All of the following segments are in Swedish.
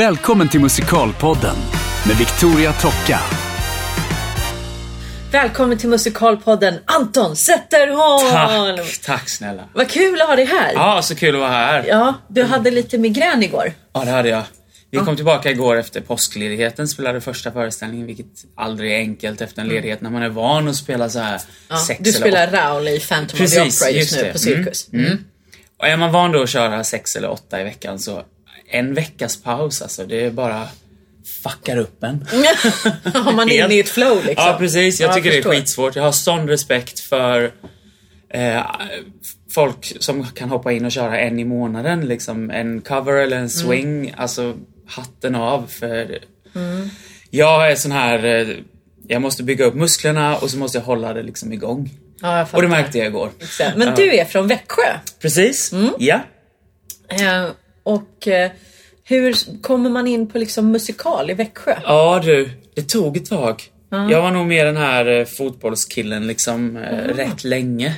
Välkommen till Musikalpodden med Victoria Tocka. Välkommen till Musikalpodden Anton Zetterholm! Tack, tack snälla. Vad kul att ha dig här! Ja, så kul att vara här. Ja, du hade lite migrän igår. Ja, det hade jag. Vi kom tillbaka igår efter påskledigheten, spelade första föreställningen, vilket aldrig är enkelt efter en ledighet när man är van att spela så här Mm. Ja, sex du eller spelar åtta. Raoul i Phantom of the Precis, Opera just, just nu det. på Cirkus. Mm, mm. Och är man van då att köra sex eller åtta i veckan så en veckas paus alltså, det är bara fuckar upp en. Har man inne i ett flow liksom. Ja, precis. Jag Ja, tycker det förstår. är skitsvårt. Jag har sån respekt för eh, folk som kan hoppa in och köra en i månaden. Liksom en cover eller en swing. Mm. Alltså, hatten av för... Jag är sån här... Eh, jag måste bygga upp musklerna och så måste jag hålla det liksom igång. Ja, jag och det märkte jag igår. Exakt. Men du är från Växjö. Precis. Mm. Ja. Och eh, hur kommer man in på liksom musikal i Växjö? Ja du, det tog ett tag. Jag var nog mer den här eh, fotbollskillen liksom eh, rätt länge.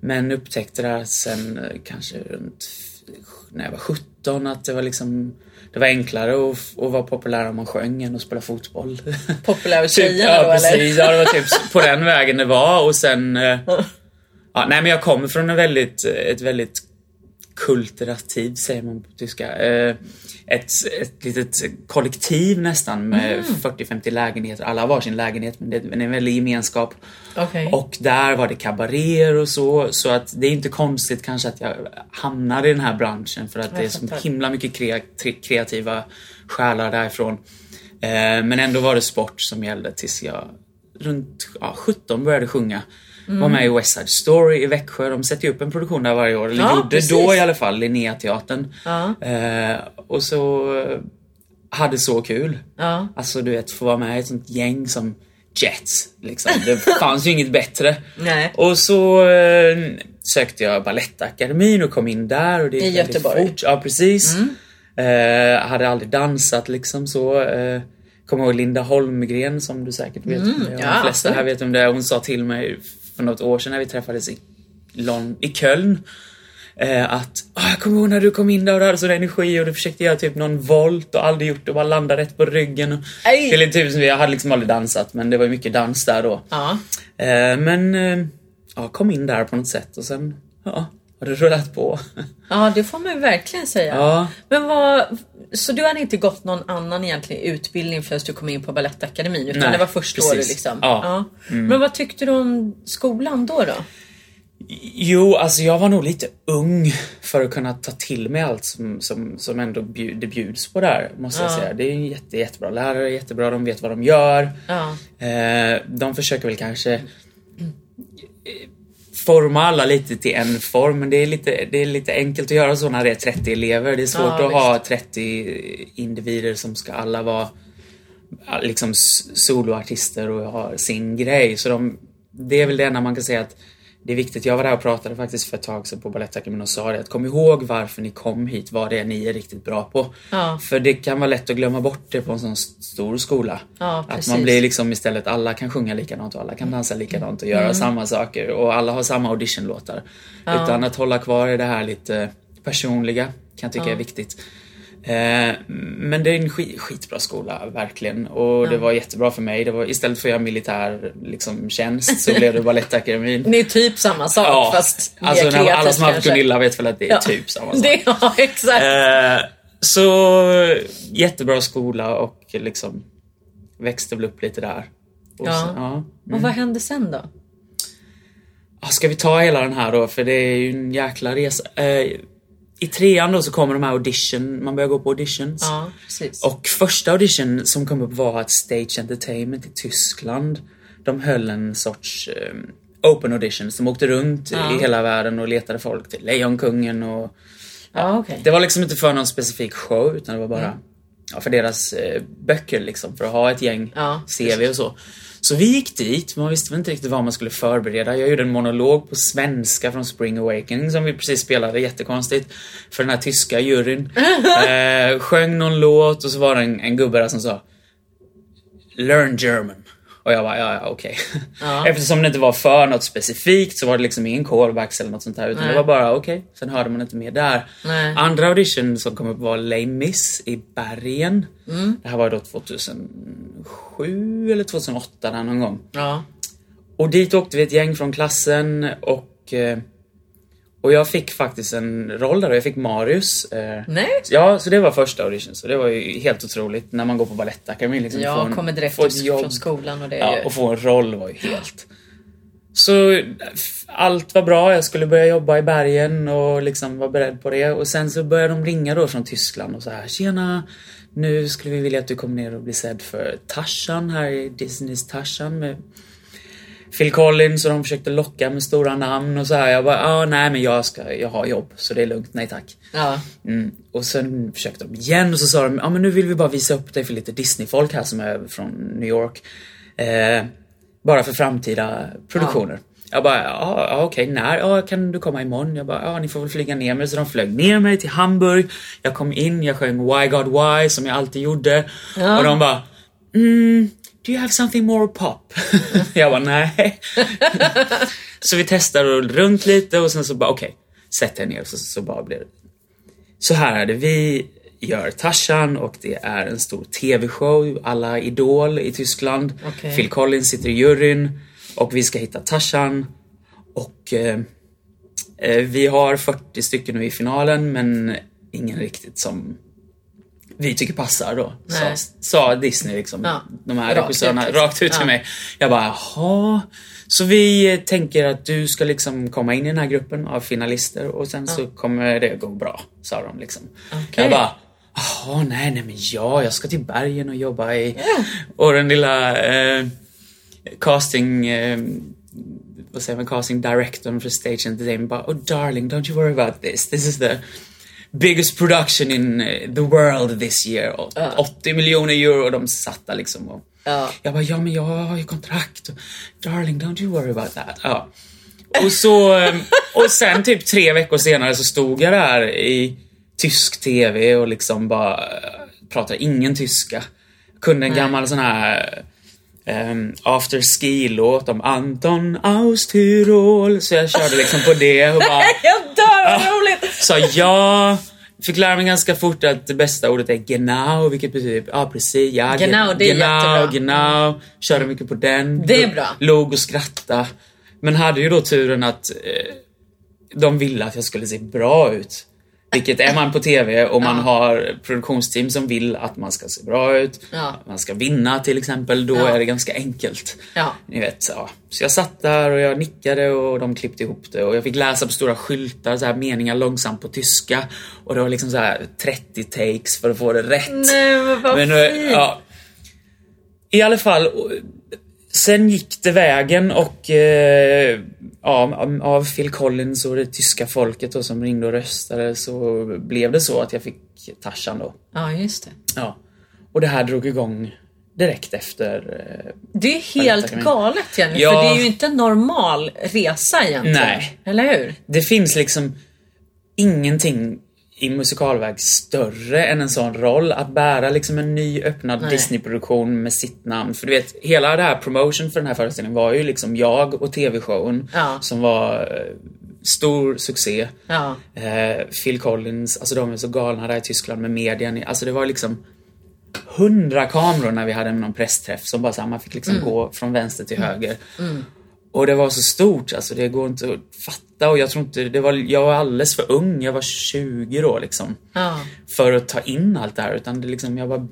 Men upptäckte det här sen kanske runt när jag var 17 att det var liksom det var enklare att, att vara populär om man sjöng än att spela fotboll. Populär hos tjejerna ja, då eller? precis. Ja, det var typ på den vägen det var och sen... Ja, nej men jag kommer från en väldigt, ett väldigt kulturativ, säger man på tyska. Eh, Ett, ett litet kollektiv nästan med Mm. 40-50 lägenheter. Alla har varsin lägenhet men det är en väldig gemenskap. Okej. Och där var det kabaréer och så. Så att det är inte konstigt kanske att jag hamnade i den här branschen för att det är så himla mycket kreativa själar därifrån. Eh, Men ändå var det sport som gällde tills jag runt ja, 17 började sjunga. Var Mm. med i West Side Story i Växjö. De sätter ju upp en produktion där varje år. Eller Ja, gjorde precis. då i alla fall, Linnéteatern. Ja. Eh, och så eh, hade så kul. Ja. Alltså du vet, få vara med i ett sånt gäng som Jets. Liksom. Det fanns ju inget bättre. Nej. Och så eh, sökte jag Balettakademin och kom in där. Och det I Göteborg. Fort. Ja, precis. Eh, hade aldrig dansat liksom så. Eh, Kommer ihåg Linda Holmgren som du säkert vet är. ja, De flesta här vet om det. Hon sa till mig för något år sedan när vi träffades i, Lon- i Köln. Eh, att "Ah, jag kommer ihåg när du kom in där och du hade sån energi och du försökte göra typ någon volt och aldrig gjort det och bara landa rätt på ryggen. Och, typ som jag hade liksom aldrig dansat men det var ju mycket dans där då. Ja. Eh, men eh, ja, kom in där på något sätt och sen ja, har det rullat på. ja, det får man ju verkligen säga. Ja. Men vad, så du hade inte gått någon annan egentlig utbildning förrän du kom in på Balettakademin? Utan Nej, det var först precis. året liksom? Ja. Mm. Men vad tyckte du om skolan då? då? Jo, alltså jag var nog lite ung för att kunna ta till mig allt som, som, som ändå bjud, det bjuds på där, måste jag Ja. säga. Det är en jätte, jättebra lärare, jättebra, de vet vad de gör. Ja. Eh, de försöker väl kanske forma alla lite till en form, men det är lite, det är lite enkelt att göra så när det är 30 elever. Det är svårt Ja, att ha 30 individer som ska alla vara liksom soloartister och ha sin grej. Så de, det är väl det enda man kan säga att det är viktigt. Jag var där och pratade faktiskt för ett tag sedan på Balettakademin och sa det att kom ihåg varför ni kom hit, vad det är ni är riktigt bra på. Ja. För det kan vara lätt att glömma bort det på en sån st- stor skola. Ja, att man blir liksom istället, alla kan sjunga likadant och alla kan dansa likadant och göra Mm. samma saker och alla har samma auditionlåtar. Utan att hålla kvar i det här lite personliga kan jag tycka är viktigt. Eh, men det är en skit, skitbra skola, verkligen. Och det var jättebra för mig. Det var, istället för att göra militär liksom, tjänst så blev det Balettakademin. Det är typ samma sak fast mer alltså, när alla som har haft. Gunilla vet väl att det är Ja. typ samma sak. Det, ja, exakt. Eh, så jättebra skola och liksom växte väl upp lite där. Och Ja. så- ja. Och vad hände sen då? Ah, Ska vi ta hela den här då? För det är ju en jäkla resa. Eh, I trean då så kommer de här audition, man börjar gå på auditions. Ja, precis. Och första audition som kom upp var att Stage Entertainment i Tyskland, de höll en sorts eh, open auditions. De åkte runt Ja. i hela världen och letade folk till Lejonkungen och ja, okej. Det var liksom inte för någon specifik show utan det var bara ja, för deras eh, böcker liksom. För att ha ett gäng Ja, CV och så. Så vi gick dit, man visste väl inte riktigt vad man skulle förbereda. Jag gjorde en monolog på svenska från Spring Awakening som vi precis spelade, jättekonstigt. För den här tyska juryn. eh, sjöng någon låt och så var det en, en gubbe där som sa Learn German. Och jag bara, ja, ja okej. Ja. Eftersom det inte var för något specifikt så var det liksom ingen callbacks eller något sånt där. Utan Nej. det var bara okej. Sen hörde man inte mer där. Nej. Andra audition som kom upp var Les Mis i Bergen. Mm. Det här var då 2007 eller 2008 där någon gång. Ja. Och dit åkte vi ett gäng från klassen och eh, och jag fick faktiskt en roll där och jag fick Marius. Eh, Nej. Ja, så det var första audition. Så det var ju helt otroligt när man går på Balettakademin. Liksom, Jag en- kommer direkt ett jobb. från skolan och det Ja, ju... och få en roll var ju helt... Så allt var bra, jag skulle börja jobba i bergen och liksom var beredd på det. Och sen så började de ringa då från Tyskland och så här Tjena! Nu skulle vi vilja att du kom ner och blir sedd för Tarzan här i Disneys Tarzan med Phil Collins och de försökte locka med stora namn och så här. Jag bara, ah, nej men jag ska, jag har jobb så det är lugnt, nej tack. Ja. Mm. Och sen försökte de igen och så sa de, ja men nu vill vi bara visa upp dig för lite Disney-folk här som är från New York. Eh, bara för framtida produktioner. Jag bara, ja, ja okej, när? Ja, kan du komma imorgon? Jag bara, ja ni får väl flyga ner mig. Så de flög ner mig till Hamburg. Jag kom in, jag sjöng Why God Why som jag alltid gjorde. Ja. Och de bara, mm, do you have something more pop? jag bara, nej. så vi testade och runt lite och sen så bara, okej, sätt er ner. Så, så bara blev det så här är det, vi gör Tarzan och det är en stor TV-show, alla Idol i Tyskland. Okej. Phil Collins sitter i juryn och vi ska hitta Tarzan. Och eh, eh, vi har 40 stycken nu i finalen men ingen riktigt som vi tycker passar då. Sa, Disney liksom. Ja. De här Rakt regissörerna ut, liksom. rakt ut till Ja. mig. Jag bara, jaha. Så vi tänker att du ska liksom komma in i den här gruppen av finalister och sen så kommer det gå bra, sa de liksom. Okej. Jag bara, jaha, nej, nej men ja, jag ska till bergen och jobba i... Och den lilla eh, casting... Eh, vad säger man, casting directorn för Stage Entertainment bara, oh darling, don't you worry about this. This is the biggest production in eh, the world this year. Och 80 miljoner euro och de satt där liksom och Ja. jag bara, ja men jag har ju kontrakt. Darling, don't you worry about that. Ja. Och så, eh, och sen typ tre veckor senare så stod jag där i tysk TV och liksom bara eh, pratade ingen tyska. Kunde en gammal sån här um, after ski-låt om Anton aus. Så jag körde liksom på det och bara Jag dör, vad roligt! sa ja. Fick lära mig ganska fort att det bästa ordet är genau, vilket betyder ja precis, ja. ge- Genau, det är genau, jättebra. genau. Körde mycket på den. Det är bra. Låg och skratta. Men hade ju då turen att eh, de ville att jag skulle se bra ut. Vilket är man på TV och man har produktionsteam som vill att man ska se bra ut. Ja. Man ska vinna till exempel, då Ja. är det ganska enkelt. Ja. Ni vet, ja. Så jag satt där och jag nickade och de klippte ihop det och jag fick läsa på stora skyltar så här meningar långsamt på tyska. Och det var liksom så här 30 takes för att få det rätt. Nej men vad Men, eh, fint! ja. I alla fall, sen gick det vägen och eh, ja, av Phil Collins och det tyska folket då som ringde och röstade så blev det så att jag fick Tarzan då. Ja, just det. Ja. Och det här drog igång direkt efter eh, Det är helt galet Jenny, Ja. för det är ju inte en normal resa egentligen. Nej. Eller hur? Det finns liksom ingenting i musikalväg större än en sån roll. Att bära liksom en ny öppnad. Disney-produktion med sitt namn. För du vet, hela det här promotion för den här föreställningen var ju liksom jag och TV-showen Ja. som var eh, stor succé. Ja. Eh, Phil Collins, alltså de är så galna där i Tyskland med medien. Alltså det var liksom hundra kameror när vi hade någon pressträff som bara så här, man fick liksom gå från vänster till höger. Och det var så stort, alltså det går inte att fatta och jag tror inte, det var, jag var alldeles för ung, jag var 20 då liksom. Ja. För att ta in allt det här utan det liksom, jag bara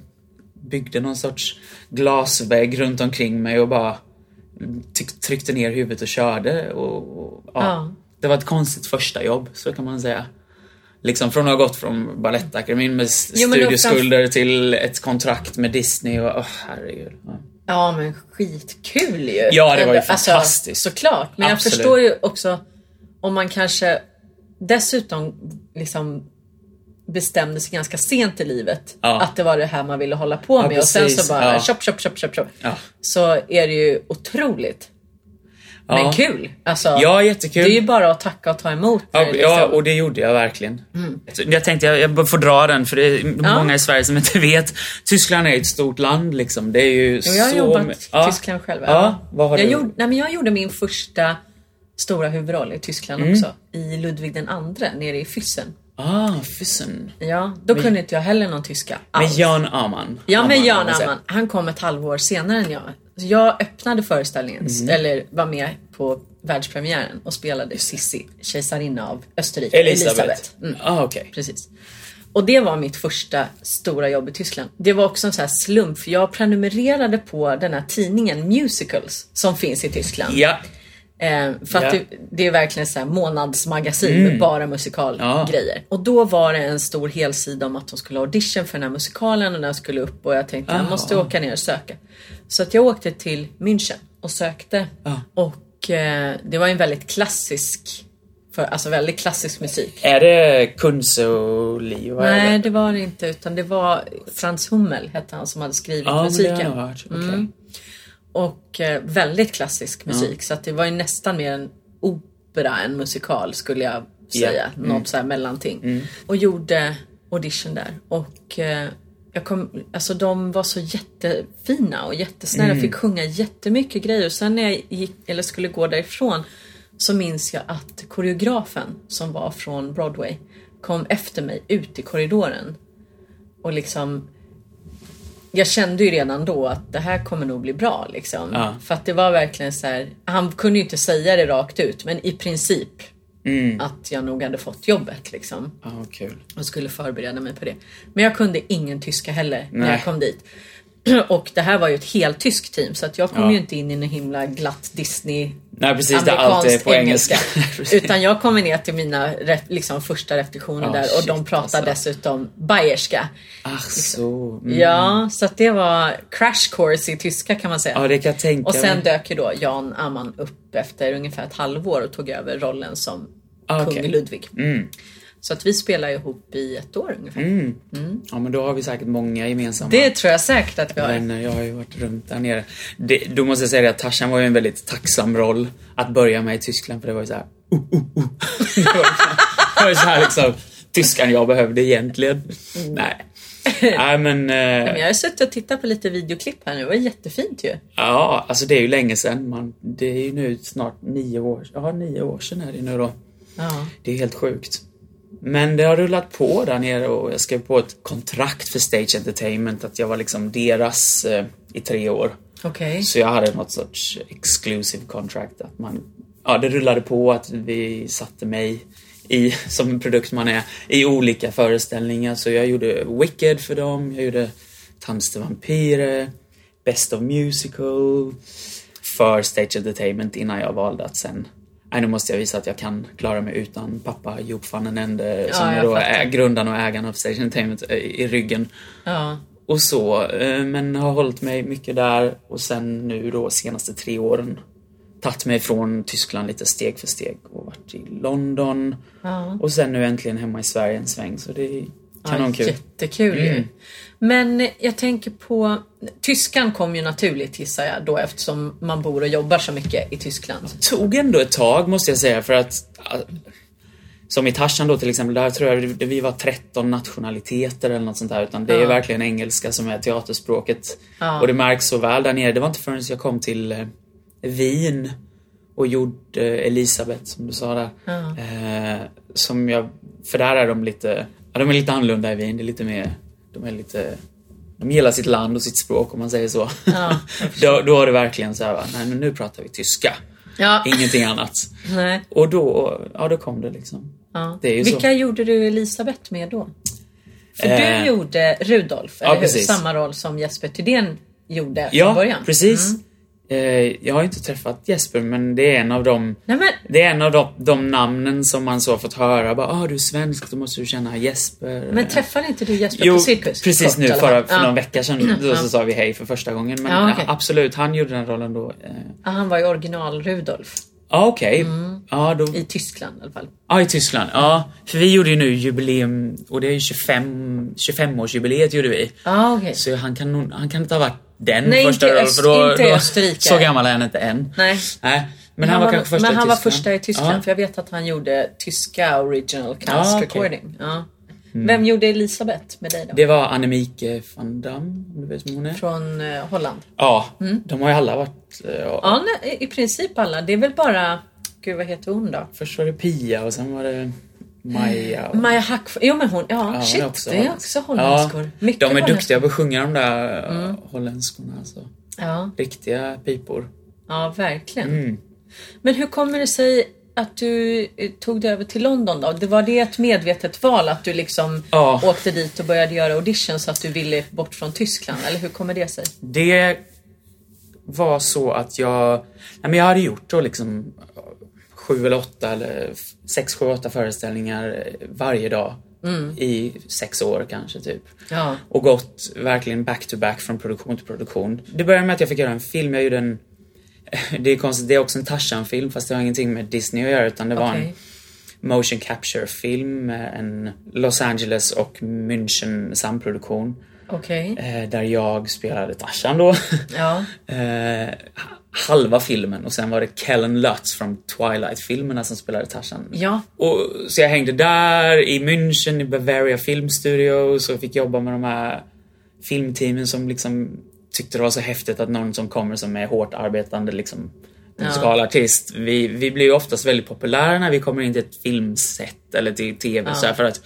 byggde någon sorts glasvägg runt omkring mig och bara tryckte ner huvudet och körde och, och ja. Ja. Det var ett konstigt första jobb, så kan man säga. Liksom från att ha gått från Balettakademin med Jo, studieskulder till ett kontrakt med Disney och åh herregud. Ja. Ja men skitkul ju. Ja, det var ju Alltså, fantastiskt. Såklart. Men Absolut. jag förstår ju också om man kanske dessutom liksom bestämde sig ganska sent i livet Ja. att det var det här man ville hålla på med och sen så bara Ja. chop, chop, chop, chop, chop. Ja. Så är det ju otroligt. Men Ja. kul! Alltså, Ja, jättekul. Det är ju bara att tacka och ta emot. Ja, liksom. ja, och det gjorde jag verkligen. Så Jag tänkte jag, jag får dra den för det är Ja. många i Sverige som inte vet. Tyskland är ett stort land liksom. Det är ju Och jag har så... jobbat ja. Tyskland själv. Ja, vad har jag, du? gjorde, nej, men jag gjorde min första stora huvudroll i Tyskland Mm. också. I Ludvig den andre nere i Füssen. Ah, Füssen. Ja, då kunde inte jag heller någon tyska Med alls. Jan Aman. Ja, med Aman, Jan kan man säga. Amman. Han kom ett halvår senare än jag. Så Jag öppnade föreställningen, Mm. eller var med på världspremiären och spelade Sissi, kejsarinna av Österrike. Elisabeth. Mm, Ah, okej. precis. Och det var mitt första stora jobb i Tyskland. Det var också en sån här slump, för jag prenumererade på den här tidningen Musicals som finns i Tyskland. Ja. Eh, för Ja. det, det är verkligen så här månadsmagasin med bara musikalgrejer. Och då var det en stor helsida om att de skulle ha audition för den här musikalen och den skulle upp och jag tänkte jag Aha. måste åka ner och söka. Så att jag åkte till München och sökte. Ja. Och eh, det var en väldigt klassisk, för, alltså väldigt klassisk musik. Är det Kunze och Li? Vad är Nej, det? var det inte utan det var Frans Hummel hette han som hade skrivit Ja, men det musiken. har jag hört. Okej. Mm. Och eh, väldigt klassisk musik så att det var ju nästan mer en opera än musikal skulle jag säga. Mm. Något så här mellanting. Och gjorde audition där. Och eh, jag kom, alltså de var så jättefina och jättesnälla. Mm. Fick sjunga jättemycket grejer. Och sen när jag gick, eller skulle gå därifrån så minns jag att koreografen som var från Broadway kom efter mig ut i korridoren. Och liksom jag kände ju redan då att det här kommer nog bli bra liksom. Ja. För att det var verkligen så här. Han kunde ju inte säga det rakt ut men i princip Mm. att jag nog hade fått jobbet liksom. Ah, kul. Och skulle förbereda mig på det. Men jag kunde ingen tyska heller när Nej. jag kom dit. Och det här var ju ett helt tyskt team så att jag kom Ja. ju inte in i en himla glatt Disney Nej precis, det är alltid på engelska. Utan jag kommer ner till mina liksom, första repetitioner Ja, där och de shit, pratar alltså. dessutom bayerska. Ach så. Mm. Ja, så att det var crash course i tyska kan man säga. Ja, det kan jag tänka och sen mig. dök ju då Jan Amman upp efter ungefär ett halvår och tog över rollen som Ah, kung. Ludvig. Mm. Så att vi spelar ihop i ett år ungefär. Mm. Ja, men då har vi säkert många gemensamma Det tror jag säkert att vi har. vänner. Jag har ju varit runt där nere. Det, då måste jag säga det att Tarzan var ju en väldigt tacksam roll att börja med i Tyskland för det var ju såhär uh, uh, uh. Det var ju så- det var ju så här liksom tyskan jag behövde egentligen. Nej. Nej men... Men Eh, jag har suttit och tittat på lite videoklipp här nu. Det var jättefint ju. ja, alltså det är ju länge sedan. Man, det är ju nu snart nio år, ja nio år sedan är det nu då. Ja. Det är helt sjukt. Men det har rullat på där nere och jag skrev på ett kontrakt för Stage Entertainment att jag var liksom deras eh, i tre år. Okej. Så jag hade något sorts exclusive contract att man, ja det rullade på att vi satte mig i, som en produkt man är, i olika föreställningar. Så jag gjorde Wicked för dem, jag gjorde Tans till vampyrer, Best of Musical för Stage Entertainment innan jag valde att sen Nej, nu måste jag visa att jag kan klara mig utan pappa Joop van den Ende som jag är då är grundaren och ägaren av Stage Entertainment i ryggen. Ja. Och så, men har hållit mig mycket där och sen nu då senaste tre åren tagit mig från Tyskland lite steg för steg och varit i London Ja. och sen nu äntligen hemma i Sverige en sväng så det kanonkul. Ja, jättekul ju. Mm. Men jag tänker på Tyskan kom ju naturligt gissar jag då eftersom man bor och jobbar så mycket i Tyskland. Tog ändå ett tag måste jag säga för att ah, som i Tarzan då till exempel, där tror jag det- vi var 13 nationaliteter eller något sånt där. Utan det är Ja. verkligen engelska som är teaterspråket. Ja. Och det märks så väl där nere. Det var inte förrän jag kom till eh, Wien och gjorde Elisabeth, som du sa där. Ja. Eh, som jag, för där är de lite, de är lite annorlunda i Wien. Det är lite mer, de är lite, de gillar sitt land och sitt språk om man säger så. Ja, då, då är det verkligen så här, va, nej men nu pratar vi tyska. Ja. Ingenting annat. Nej. Och då, ja då kom det liksom. Ja. Det ju så. Vilka gjorde du Elisabeth med då? För du Eh, gjorde Rudolf, ja, eller hur? precis. Samma roll som Jesper Thydén gjorde från Ja, början. precis. Mm. Eh, jag har inte träffat Jesper men det är en av de Nej, men, det är en av de, de namnen som man så fått höra. Bara, ah, du är svensk, då måste du känna Jesper. men träffade inte du Jesper Jo, på Cirkus? precis nu förra, för ja. någon vecka sedan då så sa vi hej för första gången. Men Ja, ja, absolut, han gjorde den rollen då. Eh, Ja, han var ju original Ja, okej. Mm. Ja, då... i Tyskland i alla fall. Ja, i Tyskland. Ja, för vi gjorde ju nu jubileum och det är ju 25, 25-årsjubileet gjorde vi. Ja, okej. Så han kan, han kan inte ha varit den Nej, första inte rollen, för då, inte då, Österrike. Så gammal är han inte än. Nej. Nej. Men han var kanske första men han var första i Tyskland Ja. för jag vet att han gjorde tyska original cast Ja. Mm. recording. Ja. Vem gjorde Elisabeth med dig då? Det var Annemieke van Dam, om du vet vem hon är? Från eh, Holland? Ja, de har ju alla varit... eh, Ja, nej, i princip alla. Det är väl bara... Gud, vad heter hon då? Först var det Pia och sen var det Maja. Och... Maja Hack... Jo men hon, ja, är shit, också det är också holländskor. Mycket de är holländskor. duktiga på att sjunga de där mm. holländskorna. Alltså. Ja, Riktiga pipor. ja, verkligen. Mm. Men hur kommer det sig att du eh, tog dig över till London då? Det var det ett medvetet val att du liksom Ja. åkte dit och började göra auditions så att du ville bort från Tyskland? Eller hur kommer det sig? Det var så att jag... Nej, men jag hade gjort då liksom sju eller åtta eller sex, sju, åtta föreställningar eh, varje dag. I sex år kanske typ. Ja. Och gått verkligen back to back från produktion till produktion. Det började med att jag fick göra en film. Jag gjorde en... Det är konstigt, det är också en Tarzan-film fast det har ingenting med Disney att göra utan det var en motion capture-film med en Los Angeles och München samproduktion. Okej. Eh, där jag spelade Tarzan då. Ja. eh, halva filmen och sen var det Kellen Lutz från Twilight-filmerna som spelade Tarzan. Ja. Och, så jag hängde där i München i Bavaria Film Studios och fick jobba med de här filmteamen som liksom tyckte det var så häftigt att någon som kommer som är hårt arbetande liksom musikalartist. Vi, vi blir ju oftast väldigt populära när vi kommer in till ett filmset eller till TV så här, för att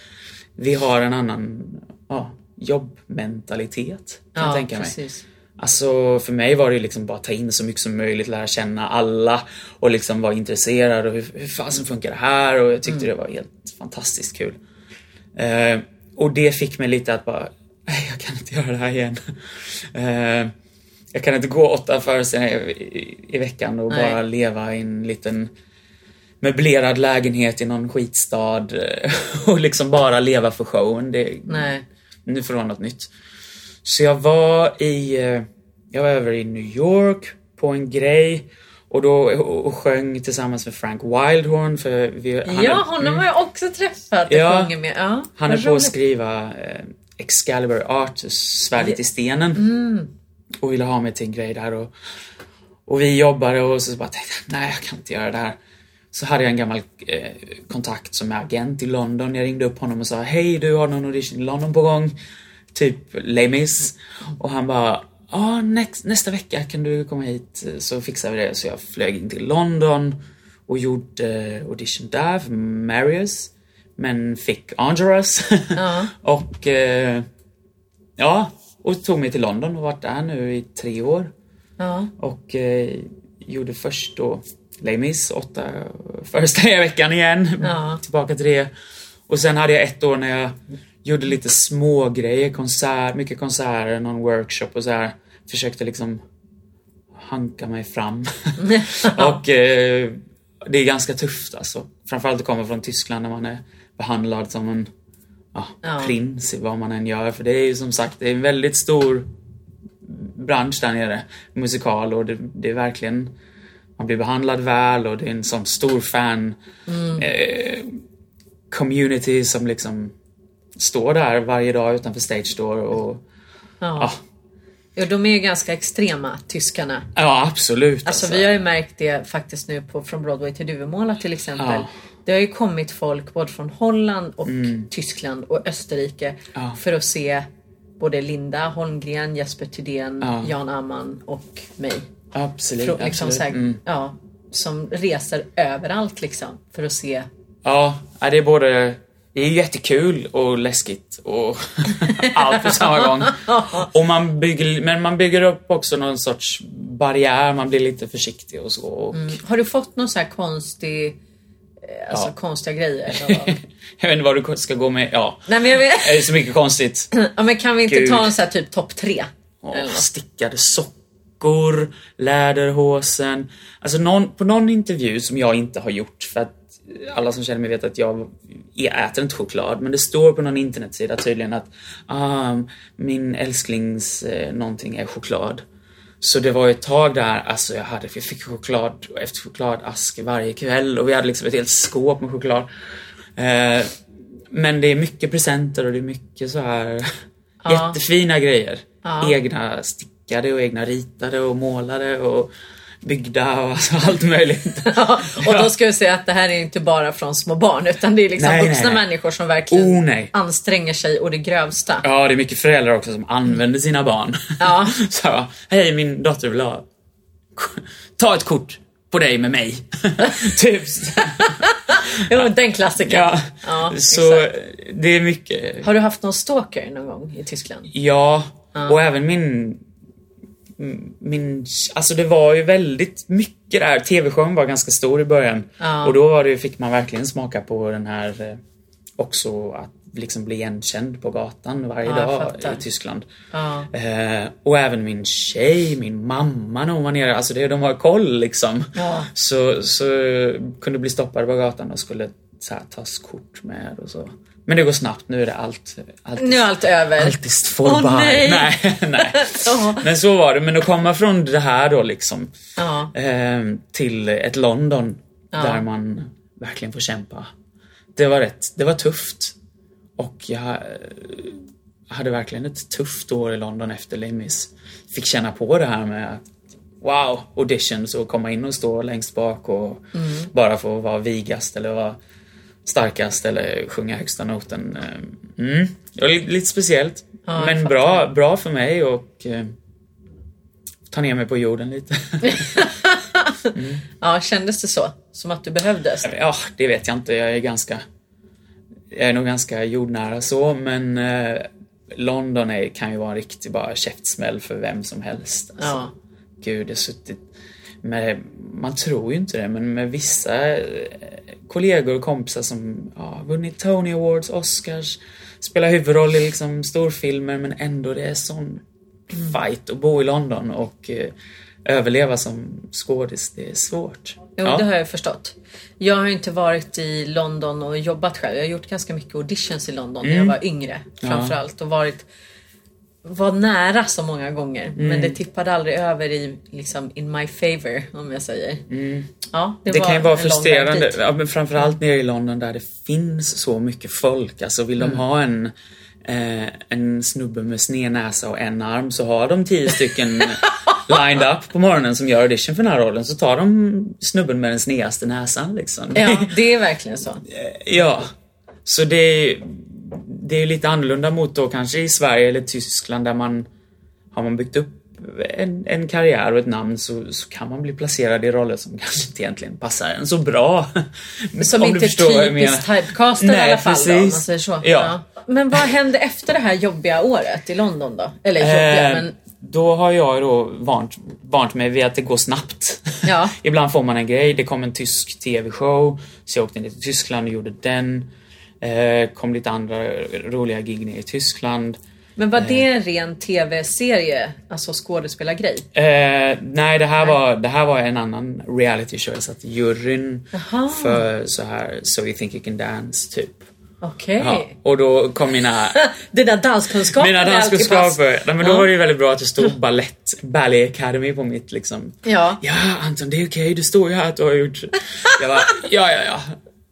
vi har en annan ja, jobbmentalitet kan jag Ja, tänka mig. precis. Alltså för mig var det liksom bara ta in så mycket som möjligt, lära känna alla och liksom vara intresserad och hur, hur fasen funkar det här? Och jag tyckte det var helt fantastiskt kul. Eh, och det fick mig lite att bara, nej jag kan inte göra det här igen. Eh, jag kan inte gå åtta föreställningar i, i, i veckan och Nej. bara leva i en liten möblerad lägenhet i någon skitstad eh, och liksom bara leva för showen. Det, Nej. nu får det vara något nytt. Så jag var i, eh, jag var över i New York på en grej och då och, och sjöng tillsammans med Frank Wildhorn för vi, han ja, är, honom har jag också träffat. Ja. Jag sjunger med. Ja, han är på att skriva Excalibur Art, svärdet i stenen. Mm. Och ville ha mig till en grej där och, och vi jobbade och så bara tänkte jag, nej jag kan inte göra det här. Så hade jag en gammal eh, kontakt som är agent i London. Jag ringde upp honom och sa, hej du har någon audition i London på gång? Typ Les Mis. Och han bara, ja näst, nästa vecka kan du komma hit så fixar vi det. Så jag flög in till London och gjorde eh, audition där för Marius. Men fick Angeras. Ja. och eh, ja, och tog mig till London och varit där nu i tre år. Ja. Och eh, gjorde först då Les Mis, åtta föreställningar i veckan igen. Ja. Tillbaka till det. Och sen hade jag ett år när jag gjorde lite små grejer, konsert, mycket konserter, någon workshop och så här. Försökte liksom hanka mig fram. och eh, det är ganska tufft alltså. Framförallt att komma från Tyskland när man är behandlad som en ja, Ja. prins i vad man än gör. För det är ju som sagt, det är en väldigt stor bransch där nere, musikal och det, det är verkligen man blir behandlad väl och det är en sån stor fan eh, community som liksom står där varje dag utanför Stage Door och Ja. ja, ja, de är ju ganska extrema, tyskarna. ja absolut. Alltså vi har ju märkt det faktiskt nu på Från Broadway till Duvemåla till exempel. Ja. Det har ju kommit folk både från Holland och Tyskland och Österrike Mm. Ja. för att se både Linda Holmgren, Jesper Thydén, Ja. Jan Amman och mig. Absolut, Frå- liksom absolut. här, Mm. ja, som reser överallt liksom för att se. Ja, det är både det är jättekul och läskigt och allt på samma gång. Och man bygger, men man bygger upp också någon sorts barriär, man blir lite försiktig och så. Och, Har du fått någon så här konstig, alltså Ja. konstiga grejer? Jag vet inte vad du ska gå med, ja. Nej men jag vet, Det är så mycket konstigt. ja, men kan vi inte Gud. ta en så här typ topp tre? Något? stickade sockor, läderhosen. Alltså någon, på någon intervju som jag inte har gjort, för att alla som känner mig vet att jag, jag äter inte choklad, men det står på någon internetsida tydligen att ah, min älsklings eh, någonting är choklad. Så det var ett tag där, alltså jag hade, jag fick choklad efter chokladask varje kväll och vi hade liksom ett helt skåp med choklad. Eh, men det är mycket presenter och det är mycket så här jättefina grejer. Ja. Egna stickade och egna ritade och målade och byggda och alltså allt möjligt. Ja, och då ska vi säga att det här är inte bara från små barn utan det är liksom Nej, vuxna nej, nej. människor som verkligen Oh, anstränger sig och det grövsta. Ja, det är mycket föräldrar också som använder sina barn. Ja. Så hej min dotter vill ha... Ta ett kort på dig med mig. typ. Jo, den klassikern. Ja. Ja, så exakt. det är mycket. Har du haft någon stalker någon gång i Tyskland? Ja, och även min... Min, alltså det var ju väldigt mycket där. TV-showen var ganska stor i början. Ja. Och då var det, fick man verkligen smaka på den här eh, också att liksom bli igenkänd på gatan varje Ja, dag fattar. i Tyskland. Ja. Eh, och även min tjej, min mamma när hon var nere, alltså det, de har koll liksom. Ja. Så, så kunde bli stoppade på gatan och skulle så här, tas kort med och så. Men det går snabbt, nu är det allt, allt Nu är allt över. Allt is Åh, by. nej. nej, nej. Men så var det. Men att komma från det här då liksom Ja. eh, till ett London där man verkligen får kämpa. Det var rätt, det var tufft. Och jag eh, hade verkligen ett tufft år i London efter Limmis. Fick känna på det här med att Wow, auditions och komma in och stå längst bak och Mm. bara få vara vigast eller vara starkast eller sjunga högsta noten. Eh, Mm. Det var li- lite speciellt. Ja, men bra, bra för mig och eh, ta ner mig på jorden lite. ja, kändes det så? Som att du behövdes? ja, det vet jag inte. Jag är ganska... Jag är nog ganska jordnära så, men eh, London är, kan ju vara en riktig bara käftsmäll för vem som helst. Alltså, Ja. Gud, jag har suttit med, man tror ju inte det, men med vissa eh, kollegor och kompisar som ja, vunnit Tony Awards, Oscars, spelar huvudroll i liksom storfilmer, men ändå det är sån fight att bo i London och eh, överleva som skådis, det är svårt. Jo, Ja. det har jag förstått. Jag har inte varit i London och jobbat själv. Jag har gjort ganska mycket auditions i London när jag var yngre framförallt och varit var nära så många gånger men det tippade aldrig över i liksom in my favor om jag säger. Ja, det, Det kan ju vara frustrerande, ja, men framförallt nere i London där det finns så mycket folk. Alltså vill Mm. de ha en, eh, en snubbe med sned näsa och en arm så har de tio stycken lined up på morgonen som gör audition för den här rollen. Så tar de snubben med den snedaste näsan liksom. Ja, det är verkligen så. Ja. Så det är, det är lite annorlunda mot då kanske i Sverige eller Tyskland där man har man byggt upp en, en karriär och ett namn så, så kan man bli placerad i roller som kanske inte egentligen passar en så bra. Som Om inte är typiskt typecastad i alla fall då, om man precis. säger så. Ja. Men vad hände efter det här jobbiga året i London då? Eller jobbiga, Eh, men Då har jag då vant, vant mig vid att det går snabbt. Ja. Ibland får man en grej. Det kom en tysk TV-show, så jag åkte ner till Tyskland och gjorde den. Eh, kom lite andra roliga gig ner i Tyskland. Men var det Eh. en ren tv-serie? Alltså skådespelargrej? Eh, nej, det här, var, det här var en annan reality show. Jag satt i juryn Jaha. för så här So You Think You Can Dance, typ. Okej. Ja. Och då kom mina, Dina danskunskaper mina danskunskaper. Nej, men då Ja. var det ju väldigt bra att det stod Ballett, Ballet Academy på mitt liksom. Ja. Ja, Anton, det är okej. Det står ju här att du har gjort... Jag bara, ja, ja, ja.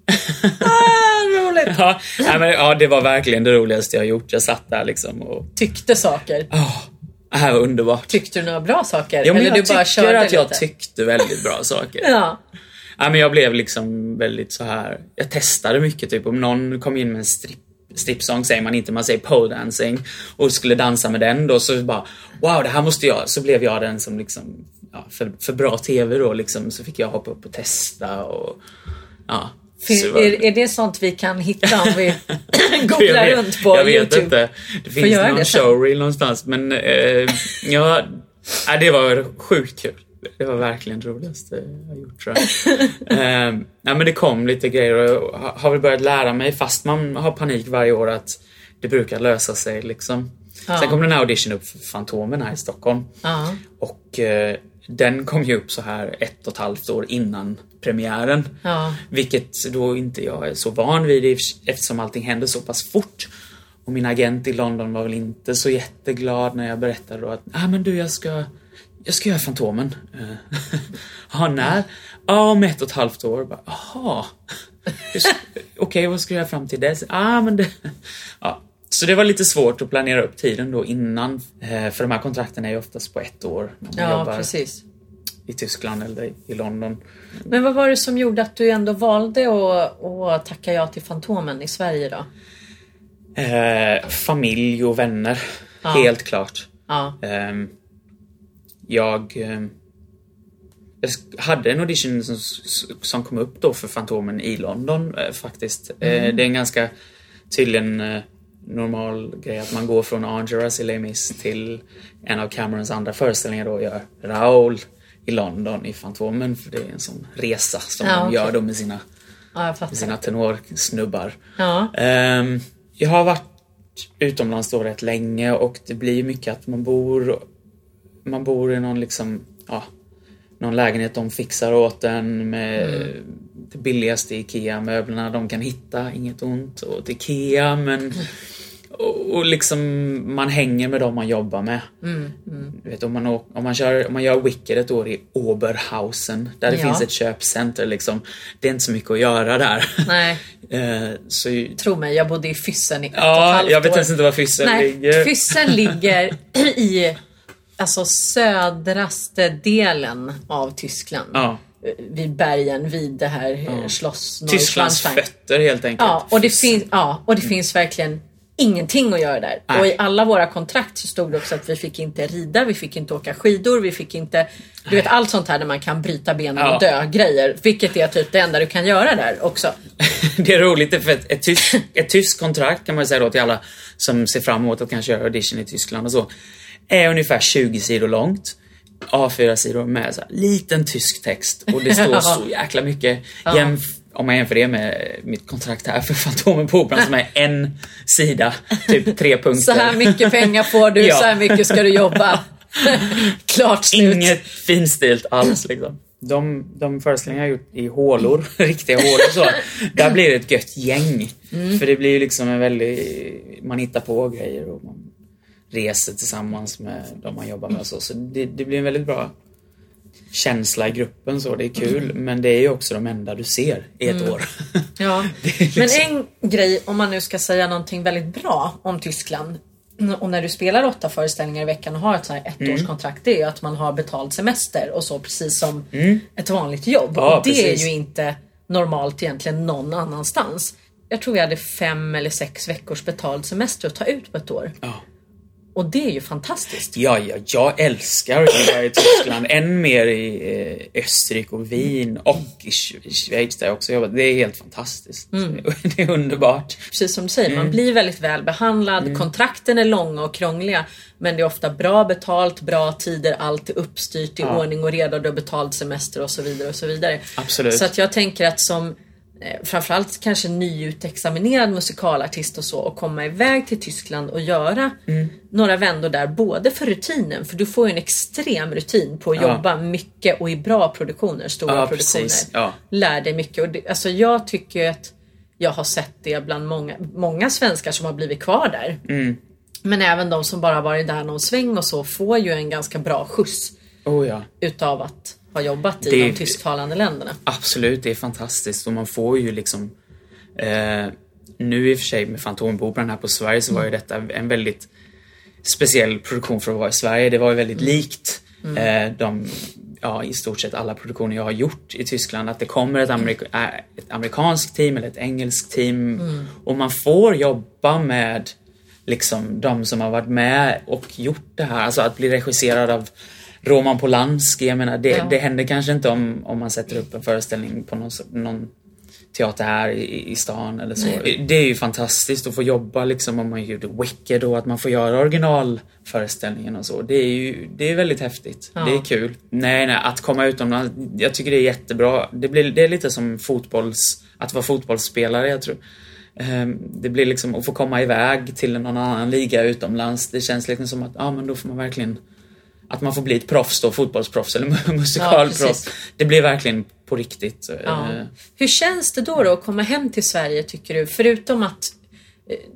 Ah, roligt. Ja, nej, men, ja, det var verkligen det roligaste jag gjort. Jag satt där liksom och... Tyckte saker. Åh, det här var underbart. Tyckte du några bra saker? Ja, men Eller jag du bara tycker att jag lite? tyckte väldigt bra saker. Ja. Ja, men jag blev liksom väldigt så här. Jag testade mycket, typ om någon kom in med en strip, stripsång säger man inte, man säger pole dancing och skulle dansa med den då så bara wow, det här måste jag. Så blev jag den som liksom, ja, för, för bra TV då liksom, så fick jag hoppa upp och testa och ja. Är, är det sånt vi kan hitta om vi googlar vet, runt på jag vet Youtube? inte. Det finns någon det showreel någonstans men eh, ja, ja, det var sjukt kul. Det var verkligen det roligaste jag gjort tror jag. eh, ja, men det kom lite grejer och jag har- har väl börjat lära mig fast man har panik varje år att det brukar lösa sig liksom. Ja. Sen kom den här audition upp för Fantomen här i Stockholm. Ja. Och eh, den kom ju upp så här ett och ett halvt år innan premiären. Ja. Vilket då inte jag är så van vid eftersom allting hände så pass fort. Och min agent i London var väl inte så jätteglad när jag berättade då att ah, men du jag ska jag ska göra Fantomen. Eh, Jaha, när? Ja, om ett och ett halvt år. Jaha. Okej, vad ska jag göra fram till dess? Ah, men det... Ja. Så det var lite svårt att planera upp tiden då innan. Eh, För de här kontrakten är ju oftast på ett år. när man ja, jobbar. precis. i Tyskland eller i London. Men vad var det som gjorde att du ändå valde att, att tacka ja till Fantomen i Sverige då? Eh, familj och vänner, Ja. helt klart. Ja. Ehm, jag, ehm, jag hade en audition som, som kom upp då för Fantomen i London eh, faktiskt. Eh, det är en ganska tydligen eh, normal grej att man går från Angeras i Les Mis till en av Camerons andra föreställningar då gör Raoul i London i Fantomen för det är en sån resa som Ja, de okej. gör då med sina, Ja, med sina tenorsnubbar. Ja. Ehm, jag har varit utomlands då rätt länge och det blir mycket att man bor man bor i någon liksom, ja, någon lägenhet de fixar åt en med det billigaste IKEA-möblerna de kan hitta, inget ont åt IKEA men och, och liksom man hänger med dem man jobbar med. Du vet, om, man, å- om, man kör, om man gör Wicked ett år i Oberhausen där det Ja. finns ett köpcenter liksom. Det är inte så mycket att göra där. Nej, Eh, så, tro mig, jag bodde i Fyssen i ett och ett halvt jag vet år. ens inte var Fyssen Nej, ligger. Fyssen ligger i alltså södraste delen av Tyskland. Ja. Vid bergen, vid det här ja. Schloss Tysklands fötter helt enkelt. Ja, och det, finns, ja, och det finns verkligen ingenting att göra där. Nej. Och i alla våra kontrakt så stod det också att vi fick inte rida, vi fick inte åka skidor, vi fick inte... Du vet allt sånt här där man kan bryta benen Ja. och dö grejer. Vilket är typ det enda du kan göra där också. Det är roligt för ett, ett, tysk, ett tyskt kontrakt kan man säga då till alla som ser fram emot att kanske göra audition i Tyskland och så. Är ungefär 20 sidor långt. A4-sidor med så här, liten tysk text och det står så jäkla mycket. Jämf- om man jämför det med mitt kontrakt här för Fantomen på Operan som är en sida, typ tre punkter. Så här mycket pengar får du, Ja. så här mycket ska du jobba. Klart slut. Inget finstilt alls liksom. De, de föreställningar jag har gjort i hålor, riktiga hålor så, där blir det ett gött gäng. För det blir ju liksom en väldig, man hittar på grejer och man reser tillsammans med de man jobbar med och så. Så det, det blir en väldigt bra känsla i gruppen så, det är kul. Men det är ju också de enda du ser i ett år. Ja. Är Men liksom- en grej, om man nu ska säga någonting väldigt bra om Tyskland och när du spelar åtta föreställningar i veckan och har ett sånt här Mm. ettårskontrakt, det är ju att man har betald semester och så precis som ett vanligt jobb. Mm. Ja, och det precis. är ju inte normalt egentligen någon annanstans. Jag tror vi hade fem eller sex veckors betald semester att ta ut på ett år. Ja. Och det är ju fantastiskt. Ja, ja, jag älskar att vara i Tyskland. Än mer i eh, Österrike och Wien och i, Sch- i Schweiz där jag också jobbat. Det är helt fantastiskt. Det är underbart. Precis som du säger, Mm. man blir väldigt väl behandlad. Kontrakten är långa och krångliga. Men det är ofta bra betalt, bra tider, allt är uppstyrt i Ja. ordning och reda. Du har betald semester och så vidare. och Så vidare. Absolut. Så att jag tänker att som framförallt kanske nyutexaminerad musikalartist och så och komma iväg till Tyskland och göra Mm. några vändor där både för rutinen, för du får ju en extrem rutin på att Ja. jobba mycket och i bra produktioner, stora Ja, produktioner. Ja. Lär dig mycket och det, alltså jag tycker att jag har sett det bland många, många svenskar som har blivit kvar där. Mm. Men även de som bara varit där någon sväng och så får ju en ganska bra skjuts Oh ja. utav att ha jobbat i Det- de tysktalande länderna. Absolut, det är fantastiskt och man får ju liksom eh, Nu i och för sig med Fantomoperan här på Sverige så var ju detta en väldigt speciell produktion för att vara i Sverige. Det var ju väldigt likt eh, de, ja i stort sett alla produktioner jag har gjort i Tyskland. Att det kommer ett, amerika- äh, ett amerikanskt team eller ett engelskt team och man får jobba med liksom de som har varit med och gjort det här. Alltså att bli regisserad av Roman Polanski, jag menar det, Ja. det händer kanske inte om, om man sätter upp en föreställning på någon, någon teater här i, i stan eller så. Det är ju fantastiskt att få jobba liksom om man gjorde Wicked och att man får göra originalföreställningen och så. Det är ju det är väldigt häftigt. Ja. Det är kul. Nej, nej, att komma utomlands, jag tycker det är jättebra. Det, blir, det är lite som fotbolls, att vara fotbollsspelare, jag tror. Ehm, Det blir liksom att få komma iväg till någon annan liga utomlands. Det känns liksom som att, ja men då får man verkligen att man får bli ett proffs då, fotbollsproffs eller Ja, musikalproffs. precis. det blir verkligen på riktigt. Ja. Eh, Hur känns det då, då att komma hem till Sverige tycker du? Förutom att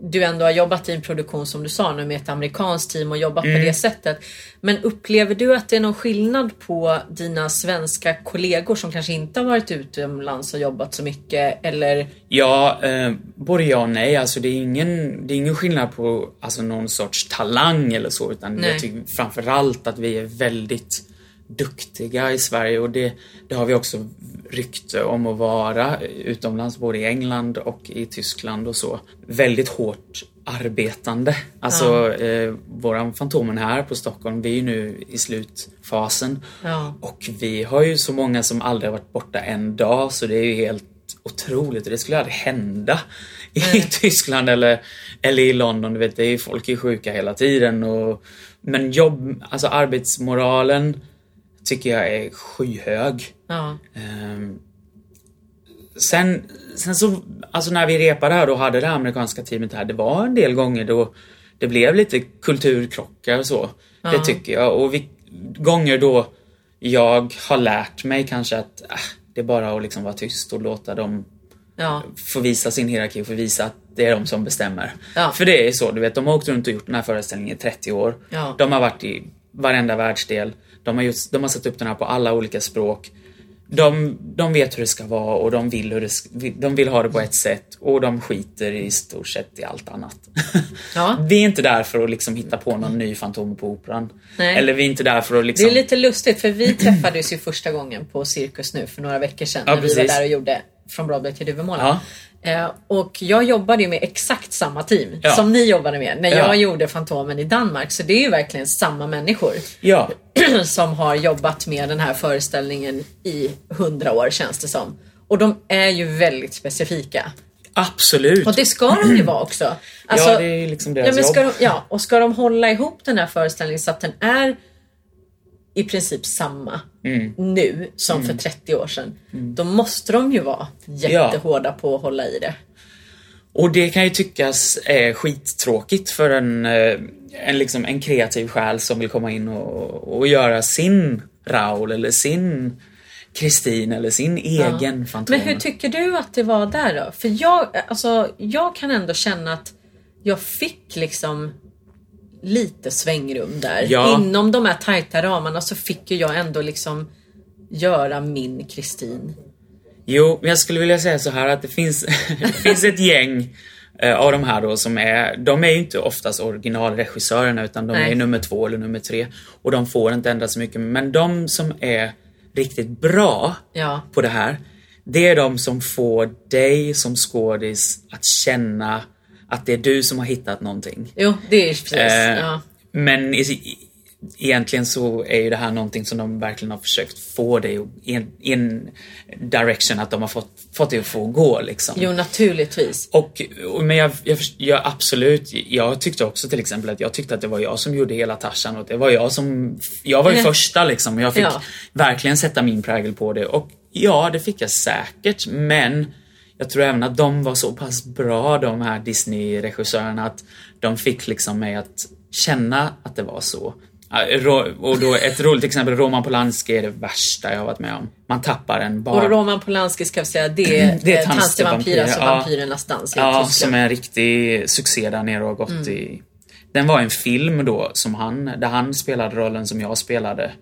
du ändå har jobbat i en produktion som du sa nu med ett amerikanskt team och jobbat Mm. på det sättet. Men upplever du att det är någon skillnad på dina svenska kollegor som kanske inte har varit utomlands och jobbat så mycket eller Ja, eh, både ja och nej. Alltså det är ingen, det är ingen skillnad på alltså, någon sorts talang eller så, utan Nej. jag tycker framförallt att vi är väldigt duktiga i Sverige och det, det har vi också rykte om att vara utomlands, både i England och i Tyskland och så. Väldigt hårt arbetande. Alltså ja. eh, våran Fantomen här på Stockholm, vi är ju nu i slutfasen. Ja. Och vi har ju så många som aldrig har varit borta en dag så det är ju helt otroligt. Det skulle aldrig hända i Nej. Tyskland eller, eller i London. Du vet, det är, folk är sjuka hela tiden. Och, men jobb, alltså arbetsmoralen tycker jag är skyhög. Ja. Um, sen, sen så, alltså när vi repade här och hade det amerikanska teamet här, det var en del gånger då det blev lite kulturkrockar och så. Ja. Det tycker jag. Och vi, gånger då jag har lärt mig kanske att äh, det är bara att liksom vara tyst och låta dem ja. få visa sin hierarki och få visa att det är de som bestämmer. Ja. För det är så, du vet, de har åkt runt och gjort den här föreställningen i 30 år. Ja. De har varit i varenda världsdel. De har, gjort, de har satt upp den här på alla olika språk. De, de vet hur det ska vara och de vill, hur det, de vill ha det på ett sätt och de skiter i stort sett i allt annat. Ja. vi är inte där för att liksom hitta på någon ny Fantomen på Operan. Nej. Eller vi är inte där för att liksom... Det är lite lustigt för vi träffades ju första gången på Cirkus nu för några veckor sedan Ja, när vi precis. var där och gjorde Från Broadway till Duvemåla. Ja. Eh, och jag jobbade ju med exakt samma team Ja. som ni jobbade med när Ja. jag gjorde Fantomen i Danmark. Så det är ju verkligen samma människor Ja, som har jobbat med den här föreställningen i hundra år känns det som. Och de är ju väldigt specifika. absolut. Och det ska de ju vara också. Alltså, ja, det är liksom deras ja, men ska jobb. de, ja, och ska de hålla ihop den här föreställningen så att den är i princip samma Mm. nu som för 30 år sedan. Då måste de ju vara jättehårda på att hålla i det. Och det kan ju tyckas är skittråkigt för en, eh, en, liksom, en kreativ själ som vill komma in och, och göra sin Raoul eller sin Kristin eller sin egen Fantomen. Men hur tycker du att det var där då? För jag, alltså, jag kan ändå känna att jag fick liksom lite svängrum där. Ja. Inom de här tajta ramarna så fick ju jag ändå liksom göra min Kristin. Jo, men jag skulle vilja säga så här att det finns, det finns ett gäng eh, av de här då som är, de är ju inte oftast originalregissörerna utan de Nej. är nummer två eller nummer tre och de får inte ändra så mycket. Men de som är riktigt bra Ja. på det här, det är de som får dig som skådis att känna att det är du som har hittat någonting. Jo, det är precis. Eh, ja. Men i, egentligen så är ju det här någonting som de verkligen har försökt få dig i en, i en direction att de har fått, fått dig att få gå liksom. Jo, naturligtvis. Och, och, men jag, jag, jag absolut, jag tyckte också till exempel att jag tyckte att det var jag som gjorde hela Tarzan och det var jag som, jag var ju Ja. första liksom och jag fick Ja. verkligen sätta min prägel på det och ja, det fick jag säkert men jag tror även att de var så pass bra de här Disney-regissörerna att de fick liksom mig att känna att det var så. Och då ett roligt exempel, Roman Polanski är det värsta jag har varit med om. Man tappar en bara. Och Roman Polanski ska vi säga, det är, Det är eh, Dans till vampyr, alltså Ja. vampyrernas dans Ja, som är en riktig succé där nere och har gått Mm. i... Den var en film då som han, där han spelade rollen som jag spelade.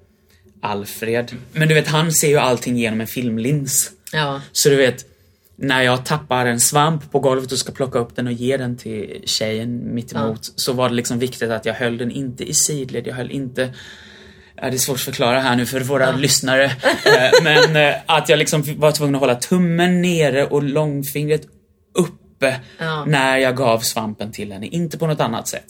Alfred. Men du vet, han ser ju allting genom en filmlins. Ja. Så du vet, när jag tappar en svamp på golvet och ska plocka upp den och ge den till tjejen mittemot så var det liksom viktigt att jag höll den inte i sidled, jag höll inte Ja, det är svårt att förklara här nu för våra lyssnare. Eh, Men eh, att jag liksom var tvungen att hålla tummen nere och långfingret uppe Ja. när jag gav svampen till henne. Inte på något annat sätt.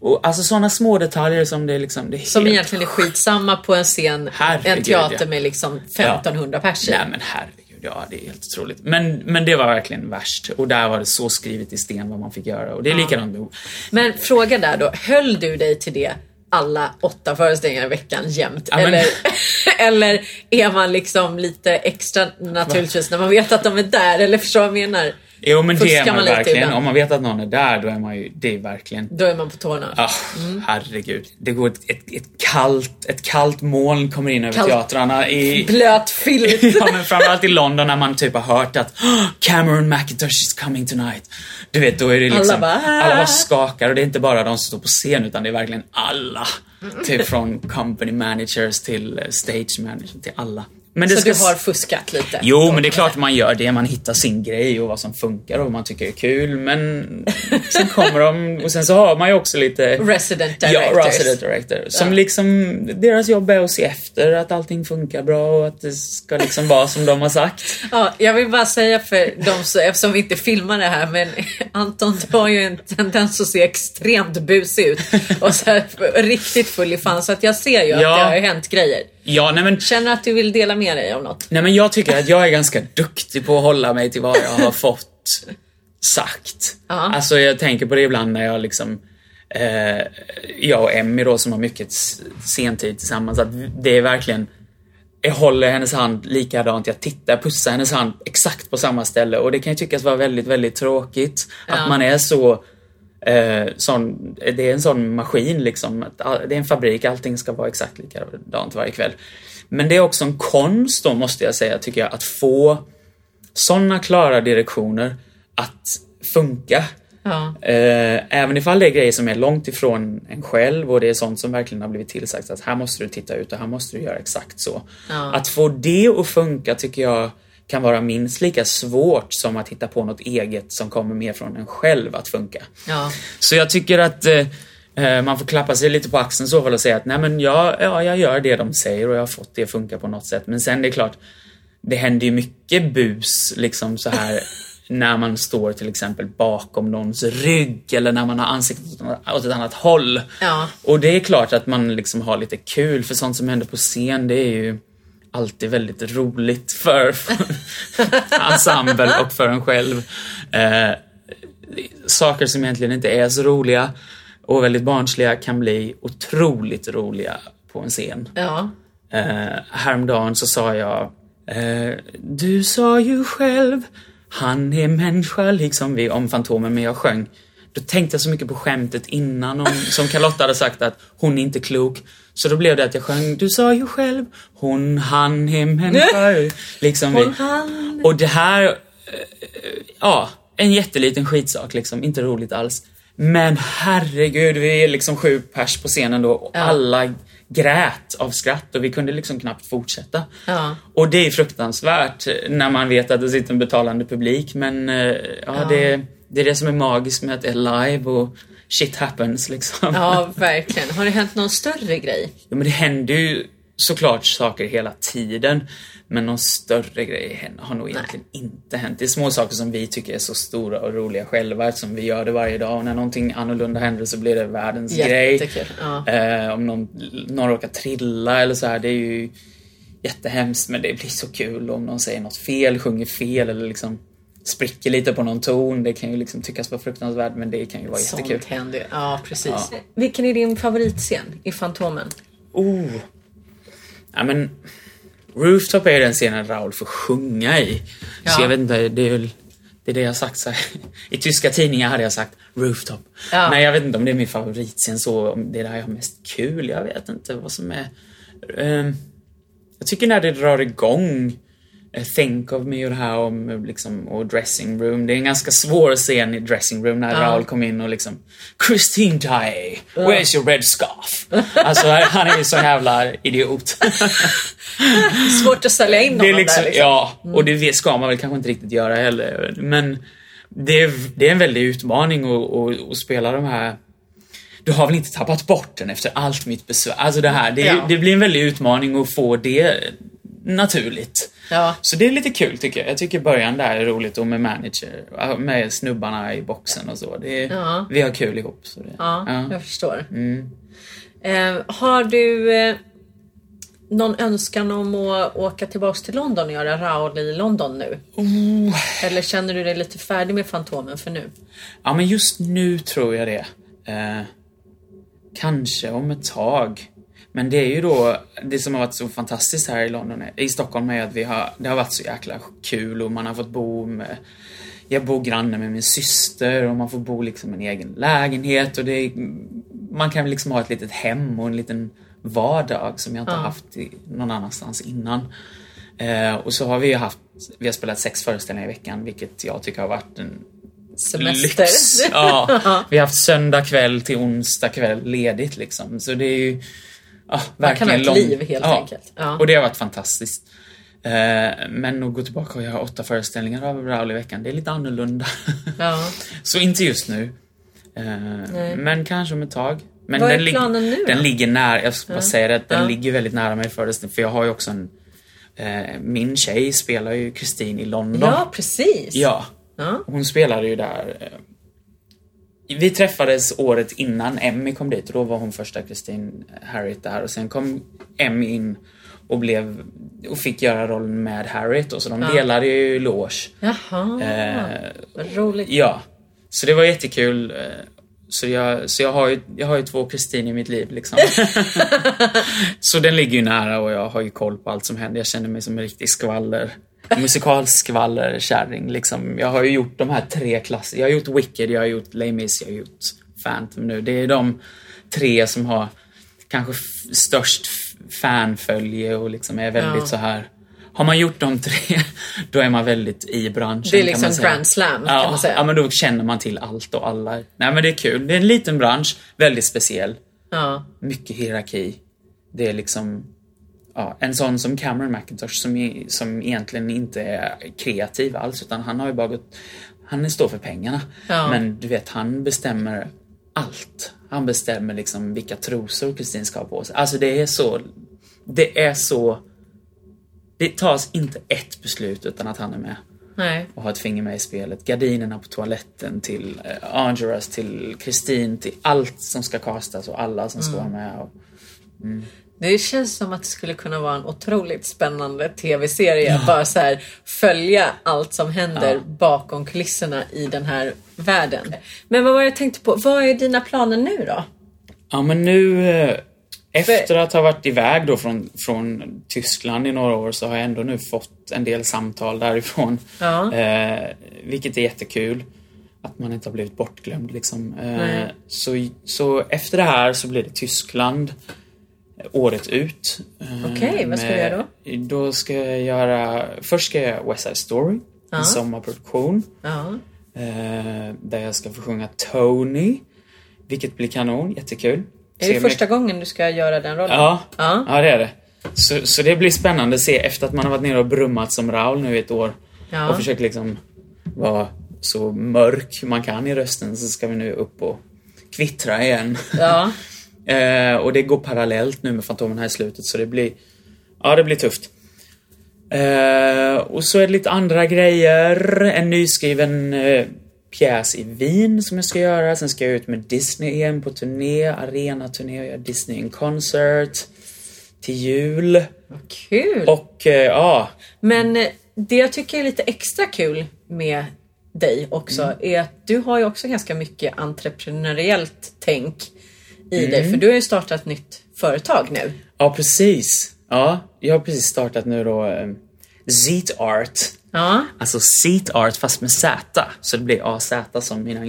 Och alltså sådana små detaljer som det är liksom... Det är Som helt egentligen är skitsamma på en scen, Herregud, en teater ja. med liksom 1500 pers i. Nej men herregud, ja det är helt otroligt. Men, men det var verkligen värst. Och där var det så skrivet i sten vad man fick göra. Och det är likadant med Men fråga där då, höll du dig till det alla åtta föreställningar i veckan jämt? Ja, men- Eller, eller är man liksom lite extra naturligtvis när man vet att de är där? Eller förstår vad jag menar? Jo men det Fuskar är man, man verkligen. ibland? Om man vet att någon är där, då är man ju, det är verkligen Då är man på tårna. Ah, herregud. Det går ett, ett, ett, kallt, ett kallt moln kommer in över Kallt. teatrarna i... Blöt filt. ja, men framförallt i London när man typ har hört att "Oh, Cameron McIntosh is coming tonight. Du vet, då är det liksom... Alla bara, "Ah." alla bara skakar och det är inte bara de som står på scen utan det är verkligen alla. Typ från company managers till eh, stage managers till alla. Men Så det ska du har fuskat lite? Jo, men det är klart man gör det. Man hittar sin grej och vad som funkar och vad man tycker är kul. Men sen kommer de och sen så har man ju också lite... Resident Ja, directors. resident director. Som Ja. liksom, deras jobb är att se efter att allting funkar bra och att det ska liksom vara som de har sagt. Ja, jag vill bara säga för de som, eftersom vi inte filmar det här, men Anton har ju en tendens att se extremt busig ut och så här, riktigt full i fan så att jag ser ju att Ja. det har hänt grejer. Ja, nej men, Känner att du vill dela med dig av något? nej men jag tycker att jag är ganska duktig på att hålla mig till vad jag har fått sagt. Ja. Alltså jag tänker på det ibland när jag liksom eh, jag och Emmy då som har mycket sentid tillsammans, att det är verkligen jag håller hennes hand likadant, jag tittar, pussar hennes hand exakt på samma ställe och det kan ju tyckas vara väldigt, väldigt tråkigt. Ja. Att man är så eh, sån, det är en sån maskin liksom. Att all, det är en fabrik, allting ska vara exakt likadant varje kväll. Men det är också en konst då, måste jag säga, tycker jag, att få såna klara direktioner att funka. Ja. Eh, även ifall det är grejer som är långt ifrån en själv och det är sånt som verkligen har blivit tillsagt att här måste du titta ut och här måste du göra exakt så. Ja. Att få det att funka tycker jag kan vara minst lika svårt som att hitta på något eget som kommer mer från en själv att funka. Ja. Så jag tycker att eh, eh, man får klappa sig lite på axeln så fall och säga att nej men jag, ja, jag gör det de säger och jag har fått det att funka på något sätt. Men sen det är klart, det händer ju mycket bus liksom så här när man står till exempel bakom någons rygg eller när man har ansiktet åt- åt ett annat håll. Ja. Och det är klart att man liksom har lite kul för sånt som händer på scen det är ju alltid väldigt roligt för, för ensemble och för en själv. Eh, saker som egentligen inte är så roliga och väldigt barnsliga kan bli otroligt roliga på en scen. Ja. Eh, häromdagen så sa jag eh, Du sa ju själv Han är människa liksom vi om Fantomen men jag sjöng Då tänkte jag så mycket på skämtet innan om, som Carlotta hade sagt att hon är inte klok Så då blev det att jag sjöng Du sa ju själv Hon, han är människa liksom. Hon, han. Och det här, eh, ja, en jätteliten skitsak liksom, inte roligt alls. Men herregud, vi är liksom sju pers på scenen då och Ja. alla grät av skratt och vi kunde liksom knappt fortsätta. Ja. Och det är fruktansvärt när man vet att det sitter en betalande publik men eh, ja, Ja. Det, det är det som är magiskt med att det är live och shit happens liksom. ja, verkligen. Har det hänt någon större grej? Ja, men det händer ju såklart saker hela tiden. Men någon större grej har nog egentligen inte hänt. Det är små saker som vi tycker är så stora och roliga själva eftersom vi gör det varje dag. Och när någonting annorlunda händer så blir det världens grej. Jättekul. Ja. Eh, om någon, någon råkar trilla eller så här, det är ju jättehemskt men det blir så kul om någon säger något fel, sjunger fel eller liksom spricker lite på någon ton. Det kan ju liksom tyckas vara fruktansvärt men det kan ju vara jättekul. Sånt händer ju. Ja, precis. Ja. Vilken är din favoritscen i Fantomen? Oh. Ja men Rooftop är den scenen Raoul får sjunga i. Ja. Så jag vet inte, det är väl det är det jag har sagt så här. I tyska tidningar hade jag sagt Rooftop. Ja. Men jag vet inte om det är min favoritscen så, om det är där jag har mest kul. Jag vet inte vad som är... Ehm, jag tycker när det drar igång Think of me och det här om eh, liksom, och dressing room. Det är en ganska svår scen i dressing room när Ja. Raoul kom in och liksom Christine Daae, where's your red scarf? Alltså han är ju så jävla idiot. Svårt att sälja in honom liksom, där liksom. ja, och det ska man väl kanske inte riktigt göra heller. Men det är, det är en väldig utmaning att, att, att spela de här du har väl inte tappat bort den efter allt mitt besvär? Alltså det här, det, Ja. det blir en väldig utmaning att få det naturligt. Ja. Så det är lite kul tycker jag. Jag tycker början där är roligt och med manager, med snubbarna i boxen och så. Är, Ja. Vi har kul ihop. Så det, Ja, ja. jag förstår. Mm. Eh, har du eh, någon önskan om att åka tillbaks till London och göra Raoul i London nu? Oh. Eller känner du dig lite färdig med Fantomen för nu? Ja, men just nu tror jag det. Eh, kanske om ett tag. Men det är ju då, det som har varit så fantastiskt här i London, i Stockholm är att vi har, det har varit så jäkla kul och man har fått bo med, jag bor granne med min syster och man får bo liksom i en egen lägenhet och det är, man kan liksom ha ett litet hem och en liten vardag som jag inte Ja. haft i, någon annanstans innan. Eh, och så har vi ju haft, vi har spelat sex föreställningar i veckan vilket jag tycker har varit en Semester? Lyx. Ja, vi har haft söndag kväll till onsdag kväll ledigt liksom. Så det är ju ja, Man kan verkligen ha ett lång- liv helt ja. enkelt. Ja. Och det har varit fantastiskt. Eh, men att gå tillbaka och göra åtta föreställningar av Raoul i veckan, det är lite annorlunda. Ja. Så inte just nu. Eh, men kanske om ett tag. Men Vad är den lig- planen nu då? Den ligger nära, jag ska bara säga det, den ligger väldigt nära mig föreställningen. För jag har ju också en... Eh, min tjej spelar ju Kristin i London. ja, precis. Ja. Ja. Hon spelade ju där. Vi träffades året innan Emmy kom dit och då var hon första Kristin Harriet där och sen kom Emmy in och blev och fick göra rollen med Harriet och så de delade ju loge. Jaha, Eh, vad roligt. Ja, så det var jättekul. eh, Så jag, så jag har ju, jag har ju två Kristin i mitt liv liksom. så den ligger ju nära och jag har ju koll på allt som händer. Jag känner mig som en riktig skvaller. Musikalskvallerkärring liksom. Jag har ju gjort de här tre klasserna. Jag har gjort Wicked, jag har gjort Les Mis, jag har gjort Phantom nu. Det är de tre som har kanske störst fanfölje och liksom är väldigt Ja. så här har man gjort de tre, då är man väldigt i branschen. Det är kan liksom säga. grand slam, ja, kan man säga. Ja, men då känner man till allt och alla. Nej men det är kul. Det är en liten bransch, väldigt speciell. Ja. Mycket hierarki. Det är liksom ja, en sån som Cameron McIntosh som, som egentligen inte är kreativ alls utan han har ju bara gått, han står för pengarna. Ja. Men du vet, han bestämmer allt. Han bestämmer liksom vilka trosor Kristin ska ha på sig. Alltså det är så, det är så, det tas inte ett beslut utan att han är med Nej. och har ett finger med i spelet. Gardinerna på toaletten till eh, Angeras, till Kristin, till allt som ska castas och alla som ska vara med. Och, Det känns som att det skulle kunna vara en otroligt spännande tv-serie. Bara så här följa allt som händer bakom kulisserna i den här världen. Men vad var det jag tänkte på? Vad är dina planer nu då? Ja men nu eh, efter att ha varit iväg då från, från Tyskland i några år så har jag ändå nu fått en del samtal därifrån. Ja. Eh, vilket är jättekul. Att man inte har blivit bortglömd liksom. Eh, så, så efter det här så blir det Tyskland året ut. Eh, Okej, vad ska du med- göra då? ska jag göra, först ska jag göra West Side Story, en sommarproduktion. Ja. Eh, där jag ska få sjunga Tony. Vilket blir kanon, jättekul. Är det första gången du ska göra den rollen? Ja, Ja. ja. det är det. Så, så det blir spännande att se efter att man har varit nere och brummat som Raul nu i ett år Ja. och försökt liksom vara så mörk man kan i rösten så ska vi nu upp och kvittra igen. Ja. eh, och det går parallellt nu med Fantomen här i slutet så det blir, ja det blir tufft. Eh, och så är det lite andra grejer. En nyskriven eh, pjäs i Wien som jag ska göra. Sen ska jag ut med Disney igen på turné, arenaturné och göra Disney in concert till jul. Vad kul! Och eh, ja, Men eh, det jag tycker är lite extra kul med dig också Mm. är att du har ju också ganska mycket entreprenöriellt tänk i Mm. dig. För du har ju startat ett nytt företag nu. ja precis. Ja, jag har precis startat nu då eh, Zeet Art. Ja, Alltså Seat Art fast med Z. Så det blir AZ som mina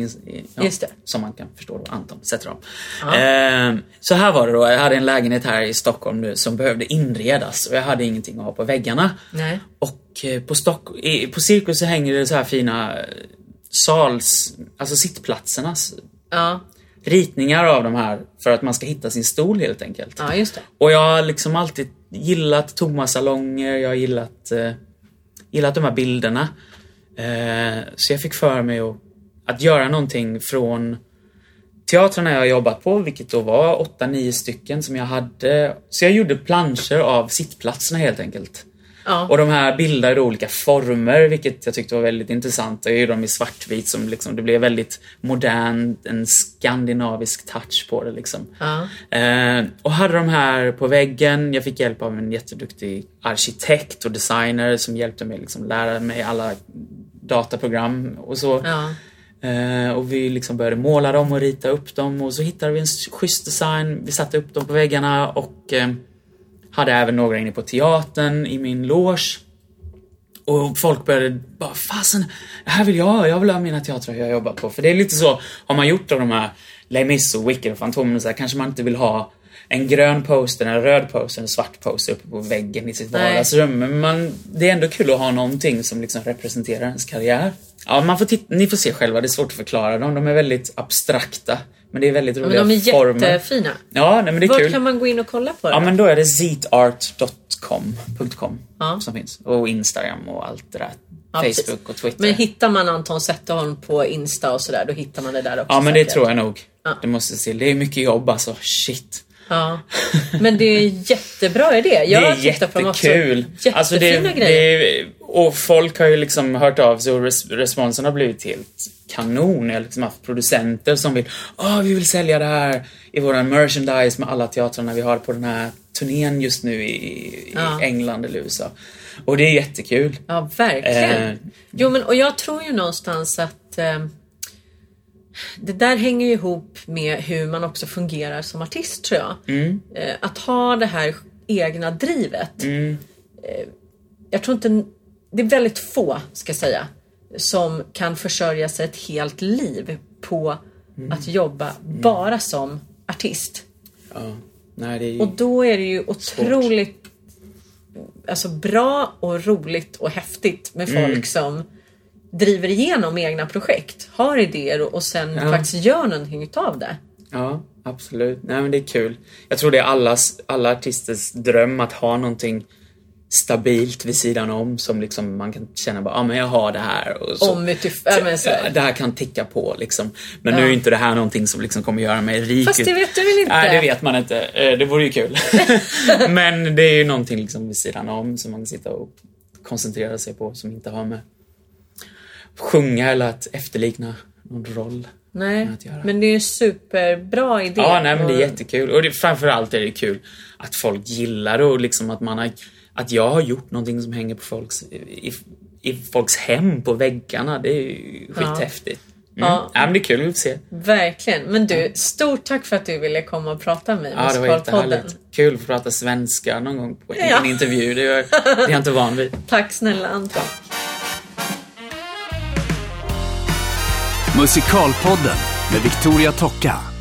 ja. Som man kan förstå då, Anton sätter dem. Ehm, så här var det då, jag hade en lägenhet här i Stockholm nu som behövde inredas och jag hade ingenting att ha på väggarna. nej. Och eh, på, Stock- på Cirkus så hänger det så här fina eh, sals, alltså sittplatsernas Ja, ritningar av de här för att man ska hitta sin stol helt enkelt. ja just det. Och jag har liksom alltid gillat tomma salonger, jag har gillat, eh, gillat de här bilderna. Eh, så jag fick för mig att, att göra någonting från teatrarna jag jobbat på, vilket då var åtta, nio stycken som jag hade. Så jag gjorde planscher av sittplatserna helt enkelt. Ja. Och de här bildade olika former, vilket jag tyckte var väldigt intressant. Jag gjorde dem i svartvit som liksom, det blev väldigt modern, en skandinavisk touch på det liksom. Ja. Eh, och hade de här på väggen. Jag fick hjälp av en jätteduktig arkitekt och designer som hjälpte mig liksom lära mig alla dataprogram och så. Ja. Eh, och vi liksom började måla dem och rita upp dem och så hittade vi en schysst design. Vi satte upp dem på väggarna och eh, hade även några inne på teatern i min loge. Och folk började bara, fasen, det här vill jag ha. Jag vill ha mina teatrar jag jobbar på. För det är lite så, har man gjort av de här Les Mis och Wicked och Fantomen så här, kanske man inte vill ha en grön poster, en röd poster, en svart poster uppe på väggen i sitt Nej. vardagsrum. Men man, det är ändå kul att ha någonting som liksom representerar ens karriär. Ja, man får titta, ni får se själva, det är svårt att förklara dem. De är väldigt abstrakta Men det är väldigt Men roliga de är former. jättefina. Ja, nej, men det är Var kul. kan man gå in och kolla på det? Ja, men då är det zeetart.com .com, Ja. som finns. Och Instagram och allt det där. Ja, precis. Facebook och Twitter. Men hittar man Anton Zetterholm på Insta och sådär, då hittar man det där också. ja, men det säkert. tror jag nog. Ja. Det måste se. Det är mycket jobb alltså. Shit. Ja. Men det är jättebra idé. Jag det är dem också. jättekul. Jättefina Alltså det, grejer. det, och folk har ju liksom hört av sig och res, responsen har blivit helt kanon. Jag har liksom haft producenter som vill, åh vi vill sälja det här i våran merchandise med alla teatrarna vi har på den här turnén just nu i, i Ja. England eller USA. Och det är jättekul. Ja, verkligen. Eh. Jo, men och jag tror ju någonstans att eh, det där hänger ju ihop med hur man också fungerar som artist tror jag. Mm. Eh, att ha det här egna drivet. Mm. Eh, jag tror inte, det är väldigt få ska jag säga, som kan försörja sig ett helt liv på Mm. att jobba bara som artist. Ja. Nej. Och då är det ju otroligt alltså, bra och roligt och häftigt med folk Mm. som driver igenom egna projekt, har idéer och, och sen Ja. faktiskt gör någonting utav det. Ja, absolut. Nej men det är kul. Jag tror det är allas, alla artisters dröm att ha någonting stabilt vid sidan om som liksom man kan känna bara, ja ah, men jag har det här. Och så, Om utif- ja, men så här. det här kan ticka på liksom. Men Ja. nu är inte det här någonting som liksom kommer göra mig rik. Fast det vet du väl inte? Nej, det vet man inte. Eh, Det vore ju kul. men det är ju någonting liksom vid sidan om som man kan sitta och koncentrera sig på som inte har med sjunga eller att efterlikna någon roll. Nej, men det är en superbra idé. Ja, nej men det är jättekul. Och det, framförallt är det kul att folk gillar det och liksom att man har, att jag har gjort någonting som hänger på folks, i, i folks hem på väggarna. Det är ju skithäftigt. Mm. Ja. Ja. men det är kul att se. Verkligen. Men du, stort tack för att du ville komma och prata med mig. Ja, det var jättehärligt. Kul att prata svenska någon gång på en, Ja. en intervju. Det är, det är jag inte van vid. Tack snälla Anton. Musikalpodden med Victoria Tocka.